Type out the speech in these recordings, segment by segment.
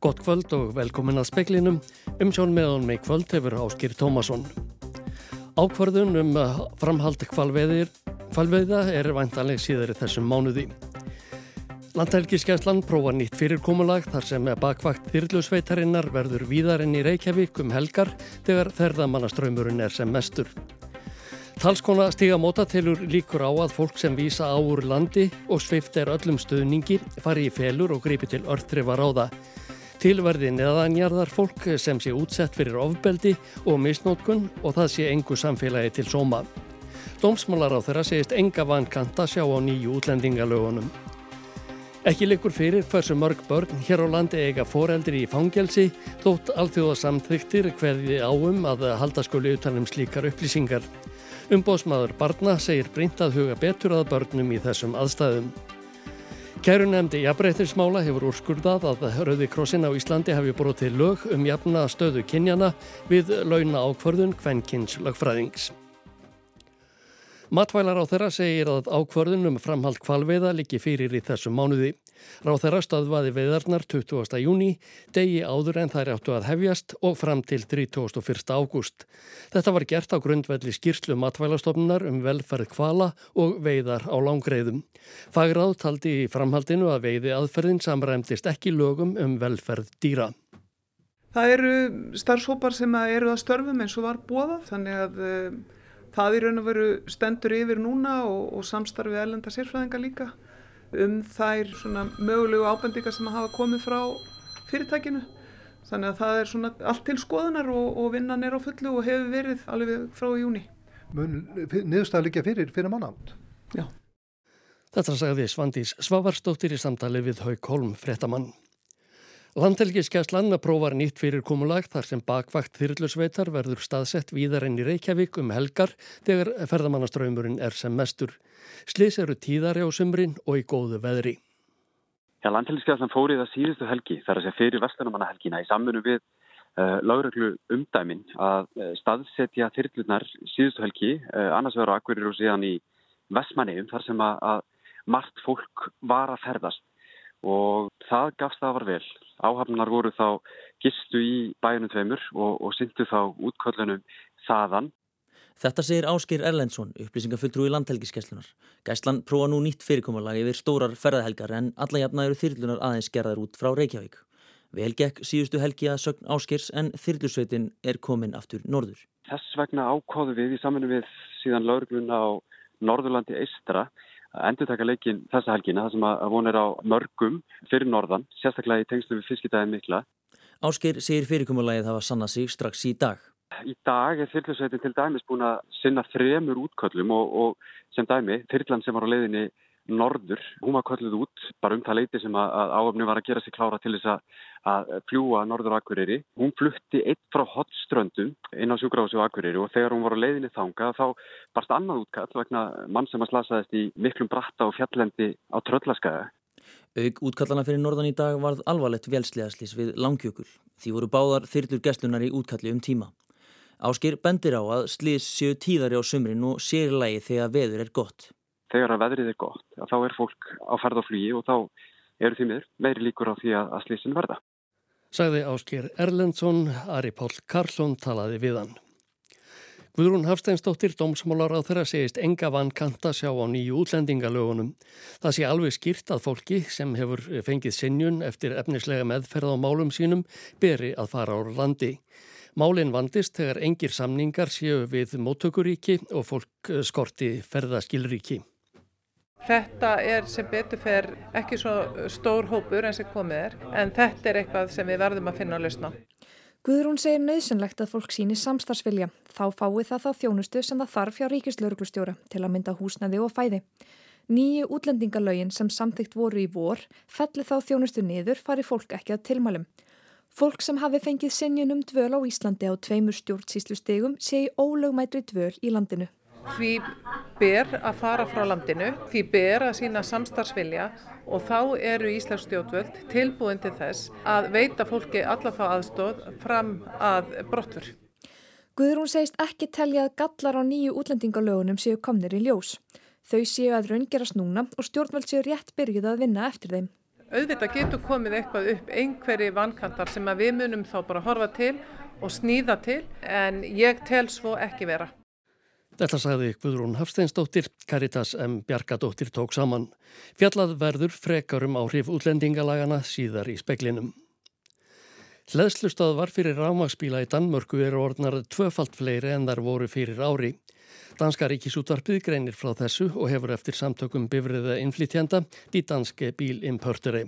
Gott kvöld og velkomin að speklinum. Umsjón meðan með kvöld hefur Áskir Tómasson. Ákvarðun um framhald kvalveiða er vantanleg síðar í þessum mánuði. Landhelgiskefslan prófa nýtt fyrirkomulag þar sem bakvakt þyrlusveitarinnar verður víðarinn í Reykjavík um helgar þegar þerðamannaströymurinn er sem mestur. Talskona stiga mótatelur líkur á að fólk sem vísa á úr landi og svift er öllum stöðningi fari í felur og grípi til örtrifar á það. Tilverði neðanjarðar fólk sem sé útsett fyrir ofbeldi og misnótkun og það sé engu samfélagi til sóma. Dómsmálar á þeirra segist enga vankanta sjá á nýju útlendingalögunum. Ekki likur fyrir hversu mörg börn hér á landi eiga foreldri í fangelsi þótt alþjóðasamþyktir hverði áum að halda skuli utanum slíkar upplýsingar. Umbóðsmaður barna segir brint að huga betur að börnum í þessum aðstæðum. Kærunemdi jafnbreytismála hefur úrskurðað að Rauði Krossin á Íslandi hafi brotið lög um jafna stöðu kynjana við launa ákvörðun kvennkins lögfræðings. Matvælar á þeirra segir að ákvörðun um framhald kvalveiða liggi fyrir í þessum mánuði. Ráð þeirra staðvaði veiðarnar 20. júni, degi áður en þær áttu að hefjast og fram til 31. ágúst. Þetta var gert á grundvelli skýrslu matvælastofnunar um velferð kvala og veiðar á langreiðum. Fagráð taldi í framhaldinu að veiði aðferðin samræmdist ekki lögum um velferð dýra. Það eru starfshópar sem eru að störfum eins og var bóðað þannig að það í raun og veru stendur yfir núna og, og samstarfið elenda sérfræðinga líka um þær mögulegu ábendingar sem hafa komið frá fyrirtækinu. Þannig að það er svona allt til skoðunar og, og vinnan er á fullu og hefur verið alveg frá í júni. Niðurstað líka fyrir, fyrir mannátt? Já. Þetta sagði Svandís Svavarsdóttir í samtali við Hauk Holm, frettamann. Landhelgiskeslan prófar nýtt fyrir kumulag þar sem bakvakt þyrlusveitar verður staðsett víðar enn í Reykjavík um helgar þegar ferðamannaströymurinn er sem mestur. Slis eru tíðari á sumrin og í góðu veðri. Já, Landhelgiskeslan fórið að síðustu helgi þar að segja fyrir vestlunumannahelgina í samfunnu við uh, lágreglu umdæmin að uh, staðsetja þyrlunar síðustu helgi, uh, annars á Akverir og síðan í Vestmanniðum þar sem að, að margt fólk var að ferðast og það gafst það var vel. Áhafnar voru þá gistu í bæunum tveimur og, og syndu þá útköllunum þaðan. Þetta segir Áskir Erlendsson, upplýsingafulltrú í landhelgiskeslunar. Gæslan prófa nú nýtt fyrirkomalagi yfir stórar ferðahelgar en alla jafna eru þyrlunar aðeins gerðar út frá Reykjavík. Vel gekk síðustu helgi að sögn Áskirs en þyrlusveitin er komin aftur norður. Þess vegna ákóðu við í saminu við síðan laurugluna á Norðurlandi eistra endur taka leikin þessa helgina þar sem að von er á mörgum fyrir norðan, sérstaklega í tengslu við fiskidæðin mikla. Ásker segir fyrirkomulagið hafa sanna sig strax í dag. Í dag er þyrlusveitin til dæmis búin að sinna þremur útköllum og, og sem dæmi, þyrlan sem var á leiðinni norður, hún var kölluð út bara um það leiti sem að, áöfni var að gera sig klára til þess að, fljúa norður Akureyri. Hún flutti eitt frá hotströndum inn á og Akureyri og þegar hún var á leiðinni þanga þá barst annað útkall vegna mann sem að slasaðist í miklum bratta og fjallendi á tröllaskaða. Aug útkallana fyrir norðan í dag varð alvarlegt velsliðaslís við langjökul. Því voru báðar þyrlur gæslunar í útkalli um tíma. Áskir bendir á að slís séu tíðari á sumrin og sérlægi þegar veður er gott þegar að veðrið er gott, að þá er fólk á ferð og flugi og þá eru því miður meiri líkur á því að, að slísin verða. Sagði Ásker Erlendsson, Ari Pál Karlsson talaði við hann. Guðrún Hafsteinsdóttir, dómsmálar á þeirra segist enga vankanta sjá á nýju útlendingalögunum. Það sé alveg skýrt að fólki sem hefur fengið sinjun eftir efnislega meðferð á málum sínum beri að fara á landi. Málinn vandist þegar engir samningar séu við móttökuríki og fólk skorti ferðaskilríki. Þetta er sem betur fer ekki svo stór hópur en sem komið er en þetta er eitthvað sem við verðum að finna að lausna. Guðrún segir nöðsynlegt að fólk síni samstarfsvilja. Þá fái það þá þjónustu sem það þarf hjá ríkislauruglustjóra til að mynda húsnaði og fæði. Nýju útlendingalögin sem samþygt voru í vor felli þá þjónustu niður fari fólk ekki að tilmælum. Fólk sem hafi fengið sinjunum dvöl á Íslandi á tveimur stjórnsýslu stegum sé í ólögmætri dvöl í landinu. Því ber að fara frá landinu, því ber að sína samstarfsvilja og þá eru Íslands stjórnvöld tilbúin til þess að veita fólki allafa aðstóð fram að brottur. Guðrún segist ekki telja að gallar á nýju útlendingalögunum séu komnir í ljós. Þau séu að raungerast núna og stjórnvöld séu rétt byrjuð að vinna eftir þeim. Auðvitað getur komið eitthvað upp einhverji vankantar sem við munum þá bara horfa til og snýða til en ég tel svo ekki vera. Þetta sagði Guðrún Hafsteinsdóttir, Caritas M. Bjarkadóttir tók saman. Fjallað verður frekarum áhrif útlendingalagana síðar í speklinum. Hleðslustöðvar fyrir rámagsbíla í Danmörku eru orðnar tvöfalt fleiri en þar voru fyrir ári. Danska ríkisútvarpið greinir frá þessu og hefur eftir samtökum bifriða innflytjanda í danske bílimpörteri.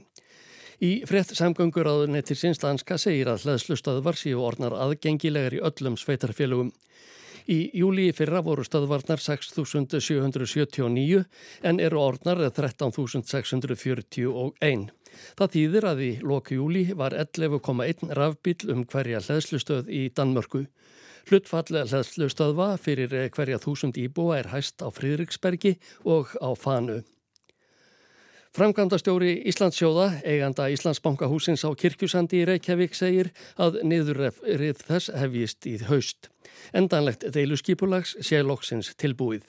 Í frett samgöngur áður nettir sinns danska segir að hleðslustöðvar séu orðnar aðgengilegar í öllum sveitarfélögum. Í júli fyrra voru stöðvarnar 6.779 en eru orðnar 13.641. Það þýðir að í loku júli var 11,1 rafbíl um hverja hlæðslustöð í Danmörku. Hlutfall hlæðslustöðva fyrir hverja þúsund íbúa er hæst á Fríðriksbergi og á Fanu. Framkvæmdastjóri Íslandsjóða, eiganda Íslandsbankahúsins á Kirkjusandi í Reykjavík segir að niðurrið þess hefjist í haust. Endanlegt deiluskipulags sé loksins tilbúið.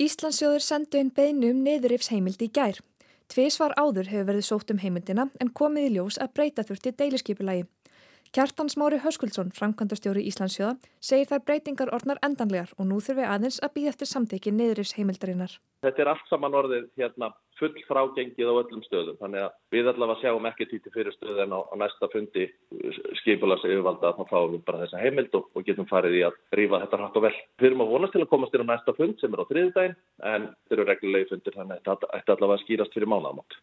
Íslandsjóður sendu einn beinu um niðurrifsheimild í gær. Tvísvar áður hefur verið sótt um heimildina en komið í ljós að breyta þurfti deiluskipulagi. Kjartan Smári Höskuldsson, framkvæmdastjóri Íslandsjóða, segir þær breytingar orðnar endanlegar og nú þurfi aðeins að býða eftir samteki niðurrifsheimildarinnar. Þetta er allt saman orðið hérna full frágengið á öllum stöðum. Þannig að við allavega sjáum ekki títi fyrir stöðu en á, á næsta fundi skipulags yfirvalda að þá fáum við bara þessa heimild og, og getum farið í að rífa þetta hrætt og vel. Við erum að vonast til að komast inn á næsta fund sem er á þriðdægin en þeir eru reglulegi fundir þannig að þetta allavega skýrast fyrir mánaðamátt.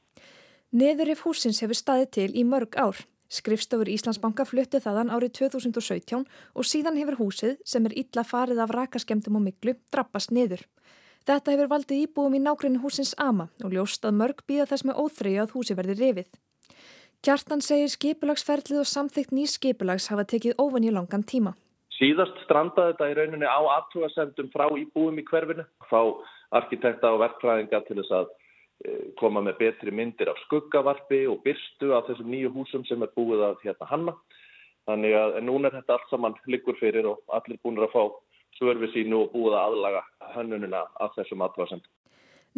Neðurif húsins hefur staðið til í mörg ár. Skrifstofur Íslandsbanka fluttu þaðan árið 2017 og síðan hefur húsið sem er illa farið af rakaskemdum og miklu drappast niður. Þetta hefur valdið íbúum í nákvæmni húsins ama og ljóst að mörg býða þess með óþreyju að húsi verði rifið. Kjartan segir skipulagsferðlið og samþygt ný skipulags hafa tekið ofan í langan tíma. Síðast strandaði þetta í rauninni á aðtúasendum frá íbúum í hverfinu. Fá arkitekta og verkfræðinga til þess að koma með betri myndir af skuggavarpi og byrstu af þessum nýju húsum sem er búið að hérna hanna. Þannig að núna er þetta allt saman liggur fyrir og allir búin að fá svörfi sínu og búið að aðlaga hönnununa af þessum aðvarsend.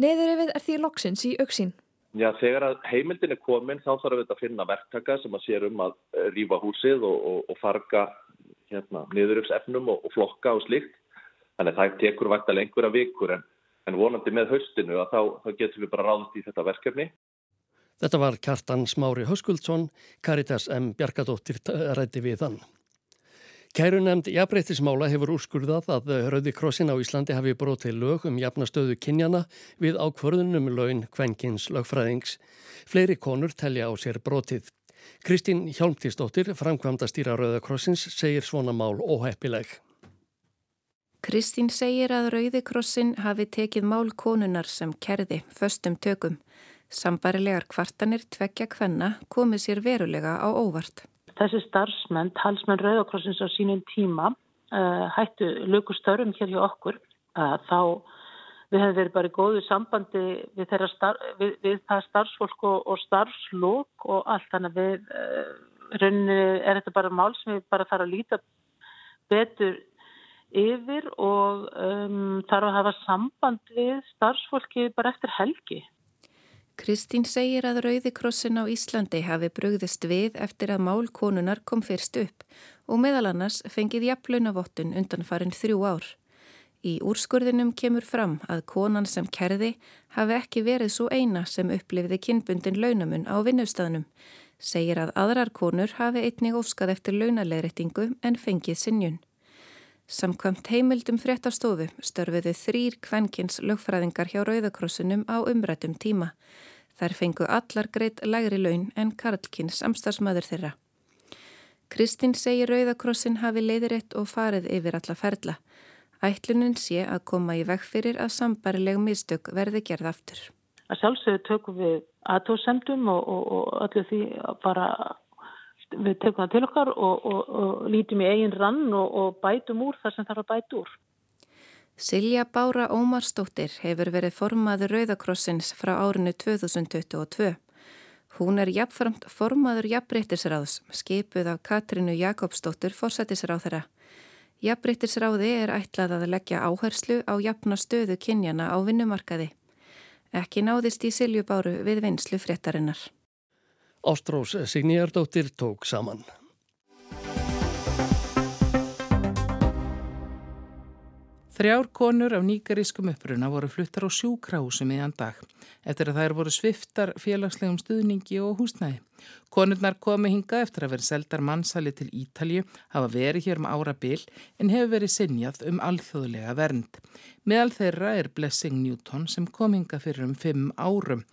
Neðurifið er því loksins í auksín. Já, þegar að heimildin er komin þá þarf við að finna verktaka sem að sér um að rýfa húsið og, og, og farga hérna, niðurifsefnum og, og flokka og slikt. Þannig að það tekur vægt að lengur að vikur en, en vonandi með haustinu að þá, þá getum við bara ráðist í þetta verkefni. Þetta var Kjartan Smári Höskuldsson, Caritas M. Bjarkadóttir rætti við þann. Kærunemnd jafnbreytismála hefur úrskurðað að Rauði Krossin á Íslandi hafi brotið lög um jafnastöðu kynjana við ákvörðunum laun kvenkins lögfræðings. Fleiri konur telja á sér brotið. Kristín Hjálmtísdóttir, framkvæmda stýra Rauða Krossins, segir svona mál óheppileg. Kristín segir að Rauði Krossin hafi tekið mál konunar sem kerði föstum tökum. Sambarilegar kvartanir tvekja kvenna komið sér verulega á óvart. Þessi starfsmenn, talsmenn Rauðakrossins á sínum tíma uh, hættu lögustörfum hér hjá okkur. Uh, þá við hefum verið bara í góðu sambandi við, starf, við, við það starfsfólk og, og starfslók og allt. Þannig að við uh, rauninni er þetta bara mál sem við bara þarf að líta betur yfir og um, þarf að hafa samband við starfsfólki bara eftir helgi Kristín segir að Rauðikrossin á Íslandi hafi brugðist við eftir að mál konunar kom fyrst upp og meðal annars fengið jafnlaunavottun undan farin þrjú ár. Í úrskurðinum kemur fram að konan sem kerði hafi ekki verið svo eina sem upplifði kynbundin launamun á vinnustafnum. Segir að aðrar konur hafi einnig óskað eftir launalegreitingu en fengið sinjun. Samkvæmt heimildum fréttastofu störfiðu þrýr kvenkins lögfræðingar hjá Rauðakrossinum á umrættum tíma. Þær fengu allar greitt lægri laun en Karlkins samstagsmaður þeirra. Kristinn segir Rauðakrossin hafi leiðirétt og farið yfir alla ferla. Ætlunin sé að koma í veg fyrir að sambarileg mistök verði gerð aftur. Að sjálfsögðu tökum við aðtóðsendum og, og, og öllu því bara við tökum það til okkar og, og lítum í eigin rann og bætum úr þar sem þarf að bæta úr. Silja Bára Ómarsdóttir hefur verið formaður Rauðakrossins frá árinu 2022. Hún er jafnframt formaður jafnbreytisráðs, skipuð af Katrínu Jakobsdóttir forsætisráð þeirra. Jafnbreytisráði er ætlað að leggja áherslu á jafna stöðu kynjana á vinnumarkaði. Ekki náðist í Siljubáru við vinslu fréttarinnar. Ástrós Signýjardóttir tók saman. Þrjár konur af nýgarískum uppruna voru fluttar á sjúkrahúsum í ann dag eftir að þær voru sviftar félagslegum stuðningi og húsnæði. Konurnar komi hinga eftir að vera seldar mannsali til Ítalju, hafa verið hér um ára bil en hefur verið sinjað um alþjóðlega vernd. Meðal þeirra er Blessing Newton sem kom hinga fyrir um fimm árum.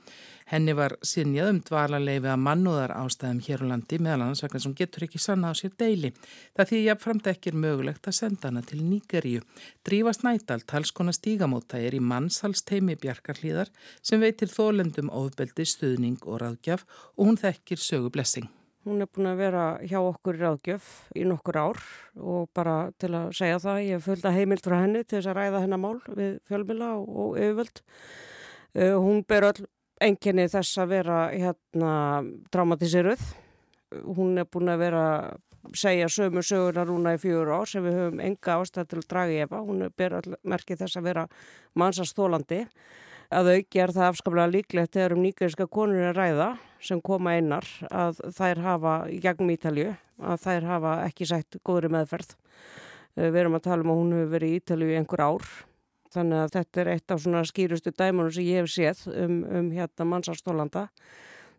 Henni var sinjað um dvalarleifi að mannúðar ástæðum hér á landi meðal annars vegna sem getur ekki sanna á sér deili. Það því að framt ekki er mögulegt að senda hana til Nýgeríu. Drífa Snædal, talskona stígamóta, er í mannshalsteimi Bjarkarlíðar sem veitir þólendum ofbeldi, stuðning og ráðgjaf og hún þekkir sögu blessing. Hún er búin að vera hjá okkur í ráðgjöf í nokkur ár og bara til að segja það, ég að heimilt frá henni til þess að ræða hennar mál við fjölmila og yfirvöld. Uh, hún ber öll enginni þess að vera hérna traumatiseruð. Hún er búin að vera segja sömu söguna rúna í fjögur ár sem við höfum enga ástæð til að draga í efa. Hún ber merkið þess að vera mannsastólandi. Að auki er það afskaplega líklegt þegar um nýgæriska konur er ræða sem koma einar að þær hafa í gegnum Ítalju að þær hafa ekki sætt góðri meðferð. Við erum að tala um að hún hefur verið í Ítalju í einhver ár Þannig að þetta er eitt af svona skýrustu dæmunum sem ég hef séð um, um hérna mannsarstólanda.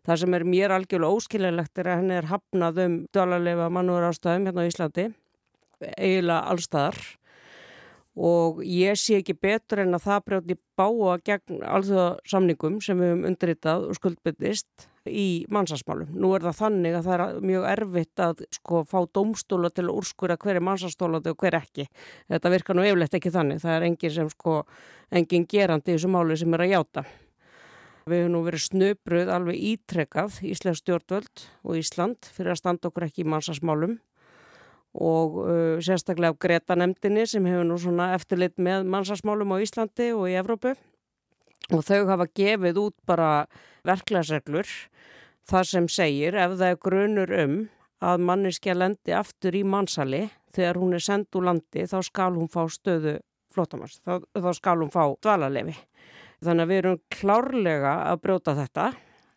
Það sem er mér algjörlega óskililegt er að henni er hafnað um dvalarleifa mannúður ástæðum hérna á Íslandi, eiginlega allstaðar og ég sé ekki betur en að það brjóti báa gegn alþjóðsamningum sem við höfum undirritað og skuldbyttist í mannsasmálum. Nú er það þannig að það er mjög erfitt að sko fá domstóla til að úrskura hver er mannsastólandi og hver ekki. Þetta virkar nú eflegt ekki þannig. Það er engin sem sko, engin gerandi í þessu máli sem er að játa. Við höfum nú verið snöbruð alveg ítrekkað Íslands stjórnvöld og Ísland fyrir að standa okkur ekki í mannsasmálum og uh, sérstaklega á Greta nefndinni sem hefur nú svona eftirlit með mannsasmálum á Íslandi og í Evrópu og þau hafa gefið út bara verklagsreglur það sem segir ef það er grunur um að manniski að lendi aftur í mannsali þegar hún er sendt úr landi þá skal hún fá stöðu flótamars, þá, þá skal hún fá dvalarlefi. Þannig að við erum klárlega að brjóta þetta.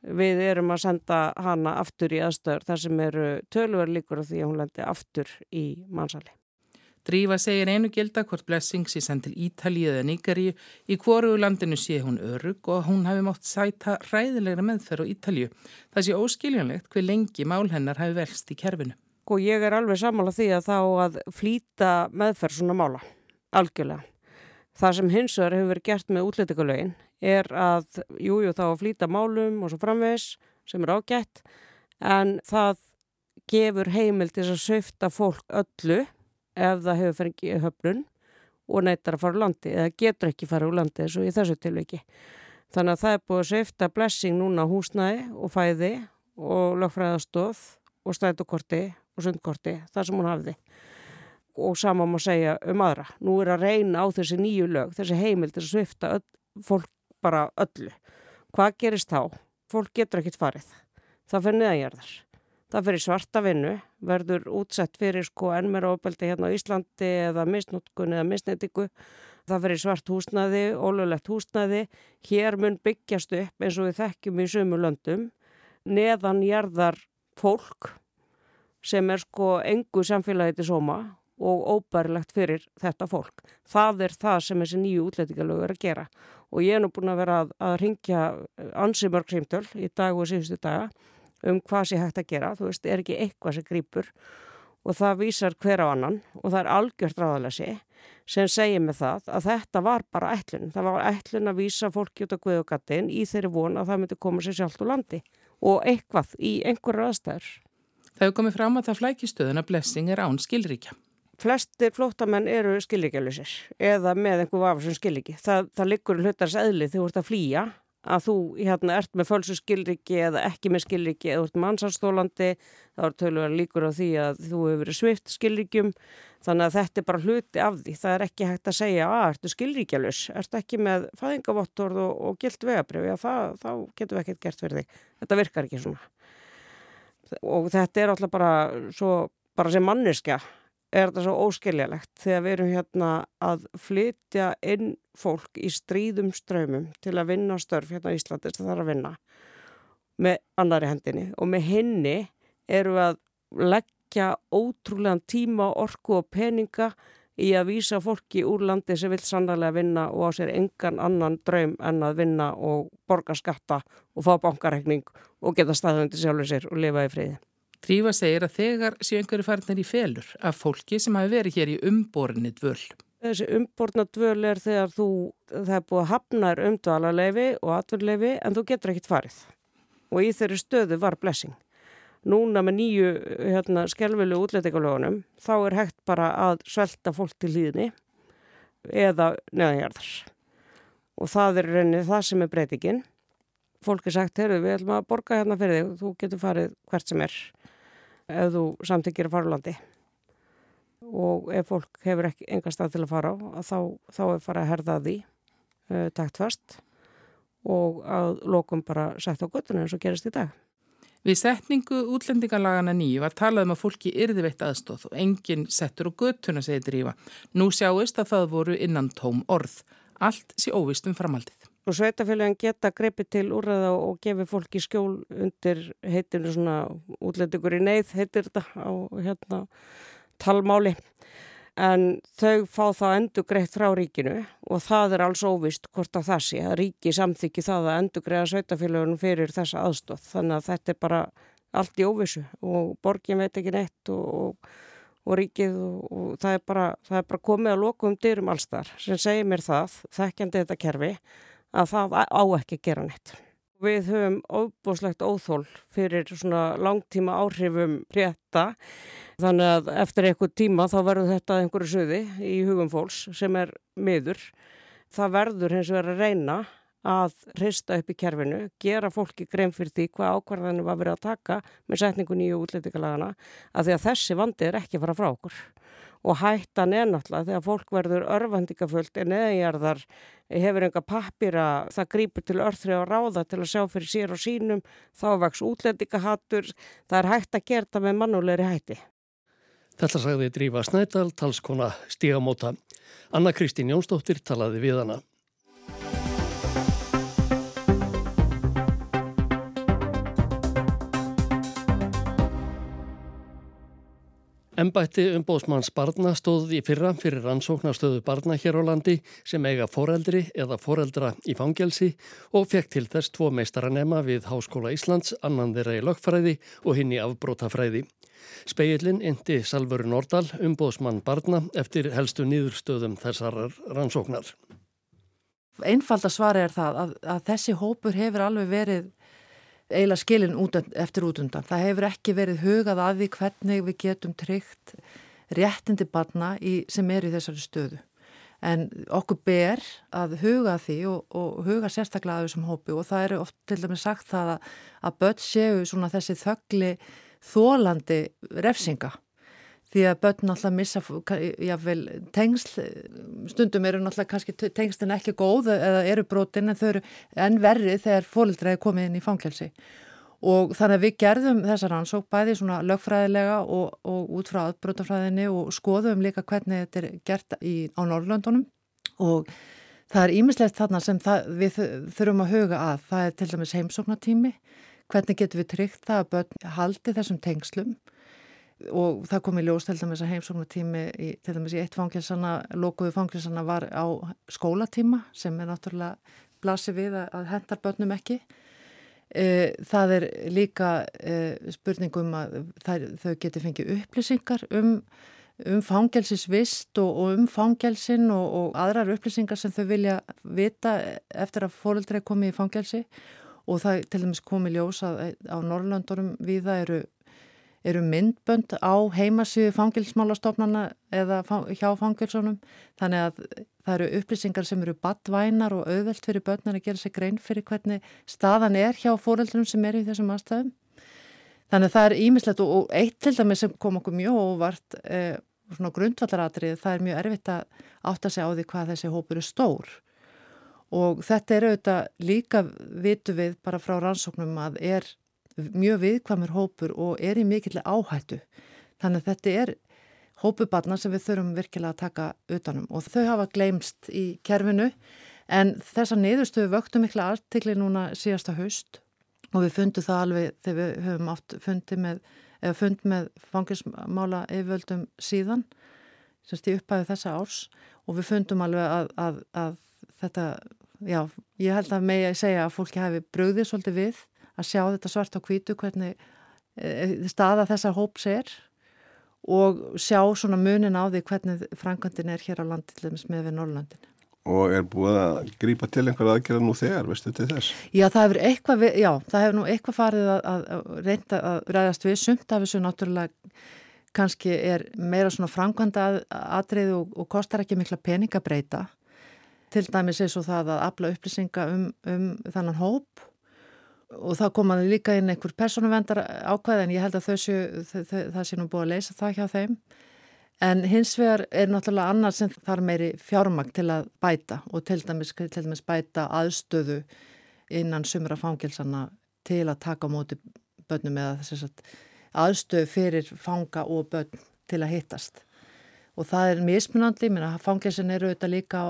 Við erum að senda hana aftur í aðstöður þar sem eru tölver líkur því að hún lendi aftur í mannsali. Drífa segir einu gilda hvort Blessing sé sendt til Ítalið eða Níkaríu í hvoru landinu sé hún örug og hún hafi mátt sæta ræðilegra meðferð á Ítalið. Það sé óskiljanlegt hver lengi mál hennar hafi velst í kerfinu. Og ég er alveg samála því að þá að flýta meðferð svona mála, algjörlega. Það sem hins vegar hefur verið gert með útlýtikulegin er að, jújú jú, þá að flýta málum og svo framvegs sem er ágætt en það gefur heimil til að söfta fólk öllu ef það hefur fengið höfnun og neytar að fara úr landi eða getur ekki fara úr landi eins og í þessu tilviki. Þannig að það er búið að sveifta blessing núna húsnæði og fæði og lögfræðastóð og stætukorti og sundkorti, það sem hún hafði. Og sama má segja um aðra. Nú er að reyna á þessi nýju lög, þessi heimildir að sveifta öll, fólk bara öllu. Hvað gerist þá? Fólk getur ekkit farið. Það fyrir neðanjarðar það fyrir svarta vinnu, verður útsett fyrir sko ennmer ofbeldi hérna á Íslandi eða misnótkun eða misnætingu, það fyrir svart húsnaði, ólulegt húsnaði, hér mun byggjast upp eins og við þekkjum í sömu löndum, neðan jarðar fólk sem er sko engu samfélagi til sóma og óbærilegt fyrir þetta fólk. Það er það sem þessi nýju útlætingalög er að gera og ég er nú búin að vera að, að ringja ansi mörg símtöl í dag og síðustu daga um hvað sé hægt að gera, þú veist, er ekki eitthvað sem grýpur og það vísar hver á annan og það er algjört ráðalessi sem segir með það að þetta var bara ætlun, það var ætlun að vísa fólki út á guðugattin í þeirri von að það myndi koma sér sjálft úr landi og eitthvað í einhverju aðstæður. Það hefur komið fram að það flækistöðun að blessing er án skilríkja. Flestir flóttamenn eru skilríkjalusir eða með einhver vafur sem skilríki. Það, það liggur hlutars eðli þegar þú ert að flýja að þú hérna, ert með fölsu skilriki eða ekki með skilriki eða ert mannsarstólandi þá er tölulega líkur á því að þú hefur verið svift skilrikium þannig að þetta er bara hluti af því. Það er ekki hægt að segja að ertu skilrikjalus ertu ekki með fæðingavottorð og, og gilt vegabrjöf, já það, þá getur við ekkert gert fyrir þig, þetta virkar ekki svona. Og þetta er alltaf bara svo, bara sem manniska er þetta svo óskiljalegt þegar við erum hérna að flytja inn fólk í stríðum ströymum til að vinna störf hérna í Íslandi sem það er að vinna með annari hendinni og með henni eru að leggja ótrúlegan tíma, orku og peninga í að vísa fólki úr landi sem vil sannlega vinna og á sér engan annan draum en að vinna og borga skatta og fá bankarekning og geta staðundi sjálfur sér og lifa í friði. Trífa segir að þegar séu einhverju farinir í felur af fólki sem hafi verið hér í umborni dvöl. Þessi umborna dvöl er þegar þú, það er búið að hafnar umdvalarleifi og atverðleifi en þú getur ekkit farið. Og í þeirri stöðu var blessing. Núna með nýju hérna, skelvilu útlætingalögunum þá er hægt bara að svelta fólk til hlýðni eða neðanjarðar. Og það er reynið það sem er breytingin. Fólk er sagt, heyrðu við ætlum að borga hérna fyrir þig, þú getur farið hvert sem er ef þú samtíkir að fara á landi og ef fólk hefur ekki enga stað til að fara á þá, þá er fara að herða því uh, takt fast og að lokum bara sett á göttuna eins og gerist í dag. Við setningu útlendingalagana nýju var talað um að fólki yrði veitt aðstóð og enginn settur á göttuna, segir Drífa. Nú sjáist að það voru innan tóm orð. Allt sé óvist um framaldið og sveitafélagin geta greipið til úrraða og gefið fólki skjól undir heitinu svona útlættingur í neyð heitir þetta á hérna talmáli. En þau fá það endur greitt frá ríkinu og það er alls óvist hvort að það sé að ríki samþykki það að endur greiða sveitafélagunum fyrir þessa aðstóð þannig að þetta er bara allt í óvissu og borgin veit ekki neitt og, og, og ríkið og, og það, er bara, það er bara komið að loku um dyrum allstar sem segir mér það, þekkjandi þetta kerfi að það á ekki að gera neitt. Við höfum óbúslegt óþól fyrir svona langtíma áhrifum rétta þannig að eftir einhver tíma þá verður þetta einhverju söði í hugum fólks sem er miður. Það verður hins vegar að reyna að hrista upp í kerfinu, gera fólki grein fyrir því hvað ákvarðanum var verið að taka með setningu nýju útlýtingalagana að því að þessi vandi er ekki fara frá okkur og hættan er náttúrulega þegar fólk verður örfandikafullt en eðanjarðar hefur enga pappir að það grýpur til örþri á ráða til að sjá fyrir sér og sínum þá vaks útlendingahattur það er hægt að gera það með mannulegri hætti. Þetta sagði Drífa Snædal, talskona Stígamóta. Anna Kristín Jónsdóttir talaði við hana. Embætti umbóðsmanns barna stóð í fyrra fyrir rannsóknarstöðu barna hér á landi sem eiga foreldri eða foreldra í fangelsi og fekk til þess tvo meistaranema við Háskóla Íslands, annan þeirra í lögfræði og hinn í afbrótafræði. Speillin indi Salvur Nordal umbóðsmann barna eftir helstu nýðurstöðum þessar rannsóknar. Einfalda svari er það að, að þessi hópur hefur alveg verið eiginlega skilin út eftir útundan. Það hefur ekki verið hugað að því hvernig við getum tryggt réttindi barna í, sem er í þessari stöðu. En okkur ber að huga því og, og huga sérstaklega að þessum hópi og það eru oft til dæmis sagt það að, að börn séu þessi þöggli þólandi refsinga því að börn náttúrulega missa jáfnvel tengsl, stundum eru náttúrulega kannski tengslinn ekki góð eða eru brotin en þau eru enn verri þegar fólildræði komið inn í fangelsi. Og þannig að við gerðum þessar ansók bæði svona lögfræðilega og, og út frá aðbrotafræðinni og skoðum líka hvernig þetta er gert í, á Norrlöndunum og það er ímislegt þarna sem það, við þurfum að huga að. Það er til dæmis heimsóknatími hvernig getum við tryggt það að börn haldi þessum tengslum og það kom í ljós til dæmis að heimsóknutími til dæmis í eitt fangilsana, lokuðu fangilsana var á skólatíma sem er náttúrulega blasið við að, hendar börnum ekki. E, það er líka e, spurningum að þau geti fengið upplýsingar um, um fangelsisvist og, og um fangelsin og, og aðrar upplýsingar sem þau vilja vita eftir að fóröldrei komi í fangelsi og það til dæmis kom í ljós að á Norrlöndurum viða eru eru myndbönd á heimasíðu fangilsmálastofnana eða hjá fangilsunum þannig að það eru upplýsingar sem eru badvænar og auðvelt fyrir börnar að gera sig grein fyrir hvernig staðan er hjá fóreldrum sem er í þessum aðstæðum. Þannig að það er ímislegt og eitt til dæmi sem kom okkur mjög óvart eh, svona grundvallaratrið, það er mjög erfitt að átta sig á því hvað þessi hópur er stór og þetta er auðvitað líka vitu við bara frá rannsóknum að er mjög viðkvamur hópur og er í mikill áhættu. Þannig að þetta er hópubarna sem við þurfum virkilega að taka utanum og þau hafa gleymst í kerfinu en þessa niðurstöfu vöktum mikla artikli núna síðasta haust. Og við fundum það alveg þegar við höfum átt fundi með, fund með fangismála yfirvöldum síðan semst í upphæðu þessa árs. Og við fundum alveg að, að, að þetta, já, ég held að með ég segja að fólki hafi bröðið svolítið við að sjá þetta svart á kvítu hvernig e, staða þessa hóps er og sjá svona munin á því hvernig Franklandin er hér á landilum með við Norrlandin og er búið að grípa til einhverja aðgerða nú þegar, veistu til þess? Já, það hefur eitthvað, já, það hefur nú eitthvað farið að, að reynda að ræðast við. Sumt af þessu náttúrulega kannski er meira svona framkvæmda aðrið og, og kostar ekki mikla peningabreita til dæmis eins og það að afla upplýsinga um, um þannan hóp og það komaði líka inn einhver personuvendar ákvæði en ég held að þessu, það sé nú búið að leysa það hjá þeim En hins vegar er náttúrulega annars sem þarf meiri fjármagn til að bæta og til dæmis, til dæmis bæta aðstöðu innan sumra fangilsana til að taka móti börnum eða þess að aðstöðu fyrir fanga og börn til að hittast. Og það er mismunandi, minna fangilsin eru auðvitað líka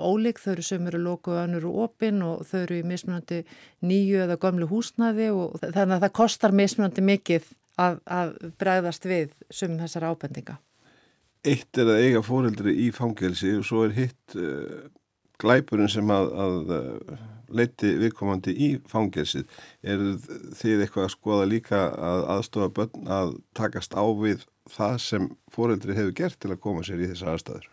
ólík, þau eru sem eru lóku og önnur og opinn og þau eru í mismunandi nýju eða gömlu húsnaði og þannig að það kostar mismunandi mikið að, að bregðast við sumum þessar ábendinga. Eitt er að eiga fóreldri í fangelsi og svo er hitt uh, glæpurinn sem að, að uh, leiti viðkomandi í fangelsið. Er þið eitthvað að skoða líka að aðstofa börn að takast á við það sem fóreldri hefur gert til að koma sér í þessar aðstæður?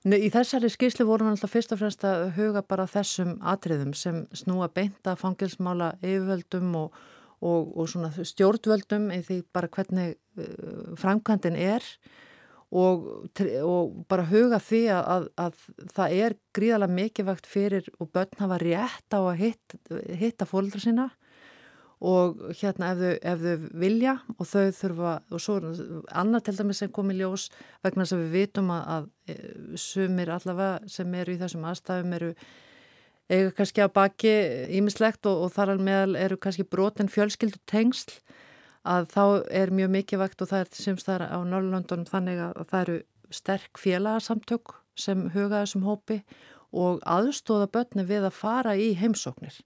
Nei, í þessari skýslu vorum við alltaf fyrst og fremst að huga bara þessum atriðum sem snúa beinta fangelsmála yfirvöldum og, og, og stjórnvöldum í því bara hvernig uh, framkvæmdinn er og, og bara huga því að, að, að það er gríðalega mikilvægt fyrir og börn hafa rétt á að hitta, hitta fólkdra sína og hérna ef þau, ef þau vilja og þau þurfa og svo annað til dæmis sem kom í ljós vegna þess að við vitum að, að e, sumir allavega sem eru í þessum aðstæðum eru eiga kannski að baki ímislegt og, og þar alveg meðal eru kannski brotin fjölskyldu tengsl að þá er mjög mikilvægt og það er semst þar á Norrlöndunum þannig að það eru sterk félagsamtök sem huga þessum hópi og aðstóða börni við að fara í heimsóknir.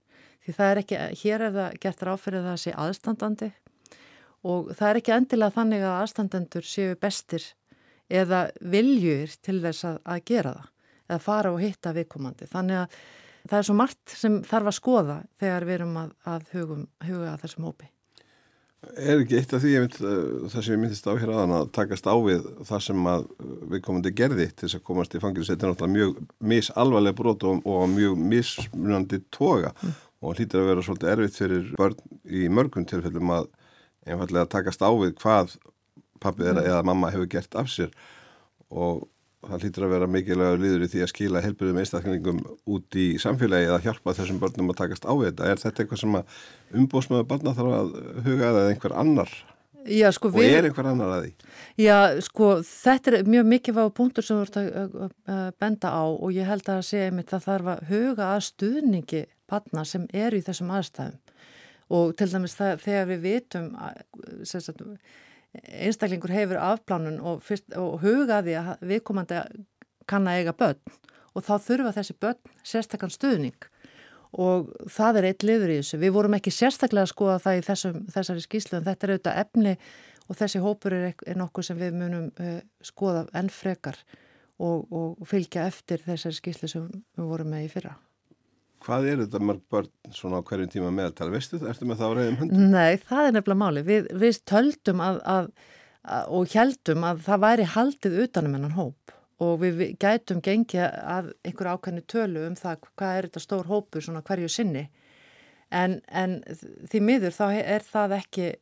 Því það er ekki, hér er það gert ráfyrir það að sé aðstandandi og það er ekki endilega þannig að aðstandendur séu bestir eða viljur til þess að, að gera það eða fara og hitta viðkomandi. Þannig að það er svo margt sem þarf að skoða þegar við erum að, að hugum, huga þessum hópi. Er ekki eitt af því mynd, uh, það sem ég myndist á hér aðan að takast á við það sem að við komandi gerði til þess að komast í fangilsi þetta er náttúrulega mjög misalvarlega brot og, og mjög mismunandi toga mm. og hlýtir að vera svolítið erfitt fyrir börn í mörgum tilfellum að einfallega takast á við hvað pappið mm. eða mamma hefur gert af sér og það hlýtur að vera mikilvægur líður í því að skila helbriðum einstaklingum út í samfélagi eða hjálpa þessum börnum að takast á þetta. Er þetta eitthvað sem að umbóðsmaður barna þarf að huga eða einhver annar? Já, sko, og er einhver annar að því? Já, sko, þetta er mjög mikilvæg punktur sem þú ert að benda á og ég held að segja einmitt að það þarf að huga að stuðningi barna sem er í þessum aðstæðum og til dæmis það, þegar við vitum að, sagt, einstaklingur hefur afplánun og, fyrst, og hugaði að viðkomandi kann að eiga börn og þá þurfa þessi börn sérstakann stuðning og það er eitt liður í þessu. Við vorum ekki sérstaklega að skoða það í þessum, þessari skýslu en þetta er auðvitað efni og þessi hópur er, er nokkuð sem við munum uh, skoða enn frekar og, og fylgja eftir þessari skýslu sem við vorum með í fyrra. Hvað er þetta mörg börn svona á hverjum tíma meðaltal? Veistu það? Erstu með það á reyðum höndum? Nei, það er nefnilega máli. Við, við töldum að, að, að, og heldum að það væri haldið utanum enn hóp og við, gætum gengið að einhver ákveðinu tölu um það hvað er þetta stór hópur svona hverju sinni en, en því miður þá er það ekki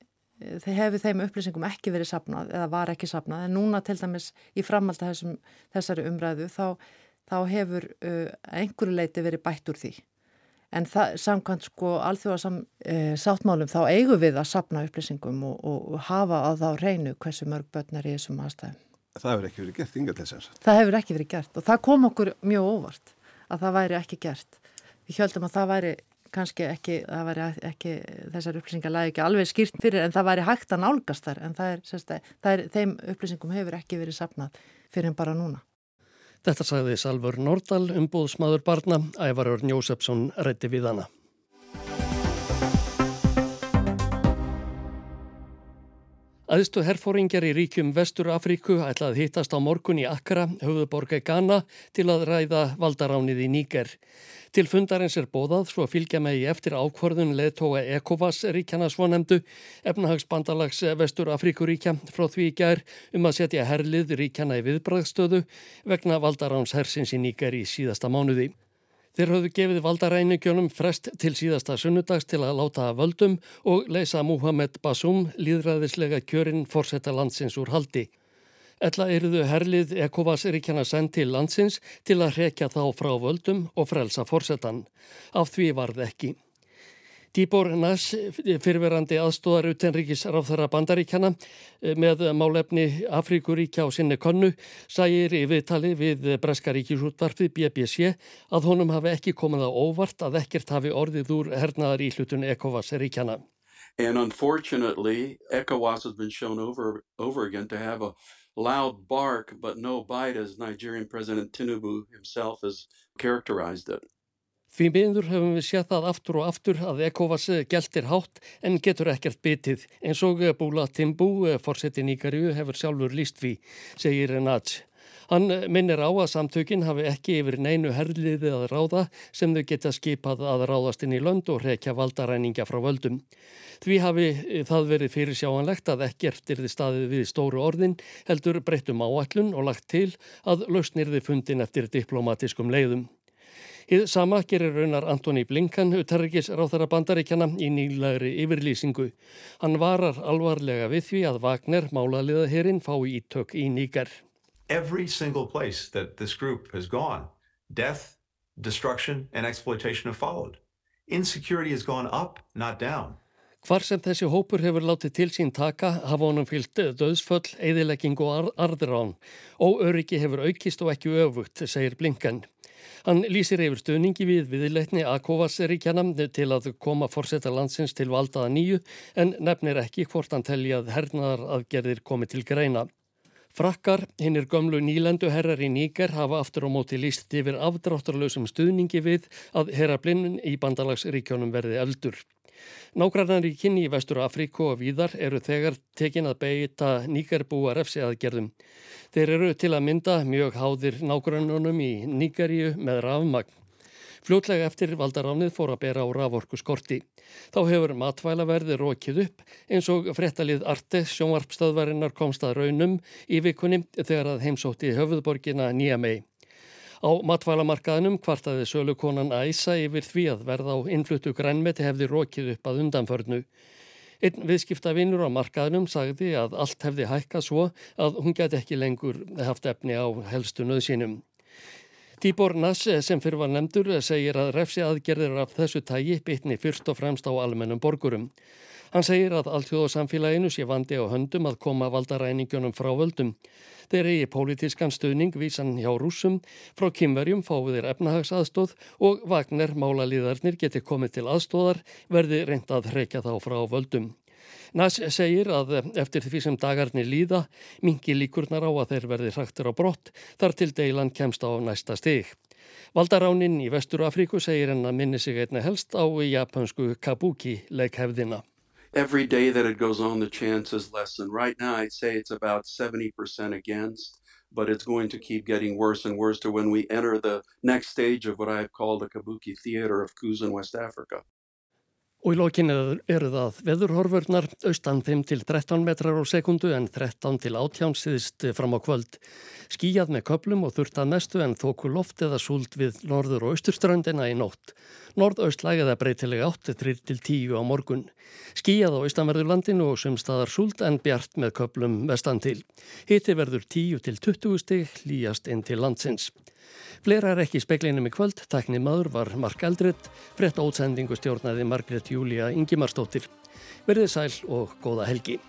þeir hefur þeim upplýsingum ekki verið sapnað eða var ekki sapnað en núna til dæmis í framhald þessari umræðu þá, þá hefur uh, einhverju leiti verið bætt úr því En það, samkvæmt sko alþjóðasam e, sáttmálum þá eigum við að sapna upplýsingum og, og hafa á þá reynu hversu mörg börn er í þessum aðstæðum. Það hefur ekki verið gert, að. Það hefur ekki verið gert og það kom okkur mjög óvart að það væri ekki gert. Við höldum að það væri kannski ekki, það væri ekki, þessar upplýsingar lagi ekki alveg skýrt fyrir en það væri hægt að nálgast þar en það er, sérst, það er þeim upplýsingum hefur ekki verið sapnað fyrir en bara núna. Þetta sagði Salfur Nordal, umbúðsmaður barna, Ævarur Njósefsson rætti við hana. Æðstu herfóringjar í ríkjum Vestur Afríku ætlað hittast á morgun í Akkara, höfðuborga Ghana, til að ræða valdaránið í Níger. Til fundarins er bóðað svo fylgja megi eftir ákvörðun leðtóa ECOVAS ríkjana svonemdu, efnahagsbandalags Vestur Afríkuríkja frá því í gær um að setja herlið ríkjana í viðbræðstöðu vegna valdaráns hersins í Níger í síðasta mánuði. Þeir höfðu gefið valdaræningjónum frest til síðasta sunnudags til að láta að völdum og leysa Muhammed Basum líðræðislega kjörinn fórsetta landsins úr haldi. Ella eruðu herlið Ekovas ríkjana send til landsins til að hrekja þá frá völdum og frelsa fórsetan. Af því varð ekki. Tíbor Nass, fyrirverandi aðstóðar utenríkis ráþara bandaríkjana með málefni Afríkuríkja á sinni konnu, sægir í viðtali við Breskaríkisútvarfið BBC að honum hafi ekki komið á óvart að ekkert hafi orðið úr hernaðar í hlutun Ekovas ríkjana. And unfortunately, ECOWAS has been shown over, over again to have a loud bark but no bite as Nigerian President Tinubu himself has characterized it. Því miður hefum við séð það aftur og aftur að ECOVAS geltir hátt en getur ekkert bitið eins og Búla Timbú, forsetin í Garju, hefur sjálfur líst við, segir Renats. Hann minnir á að samtökin hafi ekki yfir neinu herliði að ráða sem þau geta skipað að ráðast inn í lönd og rekja valdaræningja frá völdum. Því hafi það verið fyrir sjáanlegt að ekkert er þið staðið við stóru orðin heldur breyttum áallun og lagt til að lausnirði fundin eftir diplomatiskum leiðum. Hið sama gerir raunar Antoni Blinkan, utarrikis ráþara bandaríkjana í nýlagri yfirlýsingu. Hann varar alvarlega við því að Wagner málaliða hérinn fái ítök í nýgar. Every single place that this group has gone, death, destruction and exploitation have followed. Insecurity has gone up, not down. Hvar sem þessi hópur hefur látið til sín taka hafa honum fyllt döðsföll, eðilegging og arðrán. Óöryggi hefur aukist og ekki öfugt, segir Blinkan. Hann lýsir yfir stöningi við viðleitni að Kovaceríkjana til að koma fórseta landsins til valdaða nýju en nefnir ekki hvort hann telli að hernaðar aðgerðir komi til greina. Frakkar, hinnir gömlu nýlendu herrar í Níker hafa aftur á móti líst yfir afdráttarlausum stuðningi við að herrablinn í bandalagsríkjónum verði eldur. Nágrannar í kynni í Vestur Afríku og víðar eru þegar tekin að beita nýgerbúa refsi aðgerðum. Þeir eru til að mynda mjög háðir nágrannunum í Nýgeríu með rafmagn. Fljótlega eftir valdaránið fór að bera á raforku skorti. Þá hefur matvælaverði rókið upp eins og frettalið Arte sjónvarpstöðvarinnar komst að raunum í vikunni þegar að heimsótti höfuðborgina nýja mei. Á matvælamarkaðinum kvartaði sölukonan Æsa yfir því að verða á innfluttu grænmeti hefði rókið upp að undanförnu. Einn viðskiptavinnur á markaðinum sagði að allt hefði hækkað svo að hún geti ekki lengur haft efni á helstu nöðsínum. Tíbor Nass sem fyrir var nefndur segir að refsi aðgerðir af þessu tægi bitni fyrst og fremst á almennum borgurum. Hann segir að alltjóðsamfélaginu sé vandi á höndum að koma valdaræningunum frá völdum. Þeir eigi pólitískan stuðning vísan hjá rúsum, frá kymverjum fáiðir efnahagsaðstóð og Vagner málalíðarnir geti komið til aðstóðar verði reyndað hreikja þá frá völdum. Nass segir að eftir því sem dagarnir líða mingi líkurnar á að þeir verði hraktur á brott þar til deilan kemst á næsta stig. Valdaráninn í Vestur Afríku segir henn að minni sig einna helst á japansku kabuki leikhefðina. Every day that it goes on the chance is less and right now I'd say it's about 70% against but it's going to keep getting worse and worse to when we enter the next stage of what I've called the Kabuki Theater of coups in West Africa. Og í lokinu eru það veðurhorfurnar, austan 5 til 13 metrar á sekundu en 13 til 18 síðist fram á kvöld. Skíjað með köplum og þurftað mestu en þóku loft eða súld við norður og austurströndina í nótt. Nordaustlæg eða breytilega 8 til 10 á morgun. Skíjað á austanverðurlandinu og sumstaðar súld en bjart með köplum vestan til. Hitti verður 10 til 20 stig líjast inn til landsins. Fleira er ekki í speklinum í kvöld, takni maður var Mark Eldred, frett ótsendingu stjórnaði Margret Júlia Ingimarsdóttir. Verðið sæl og góða helgi.